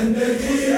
Sendeki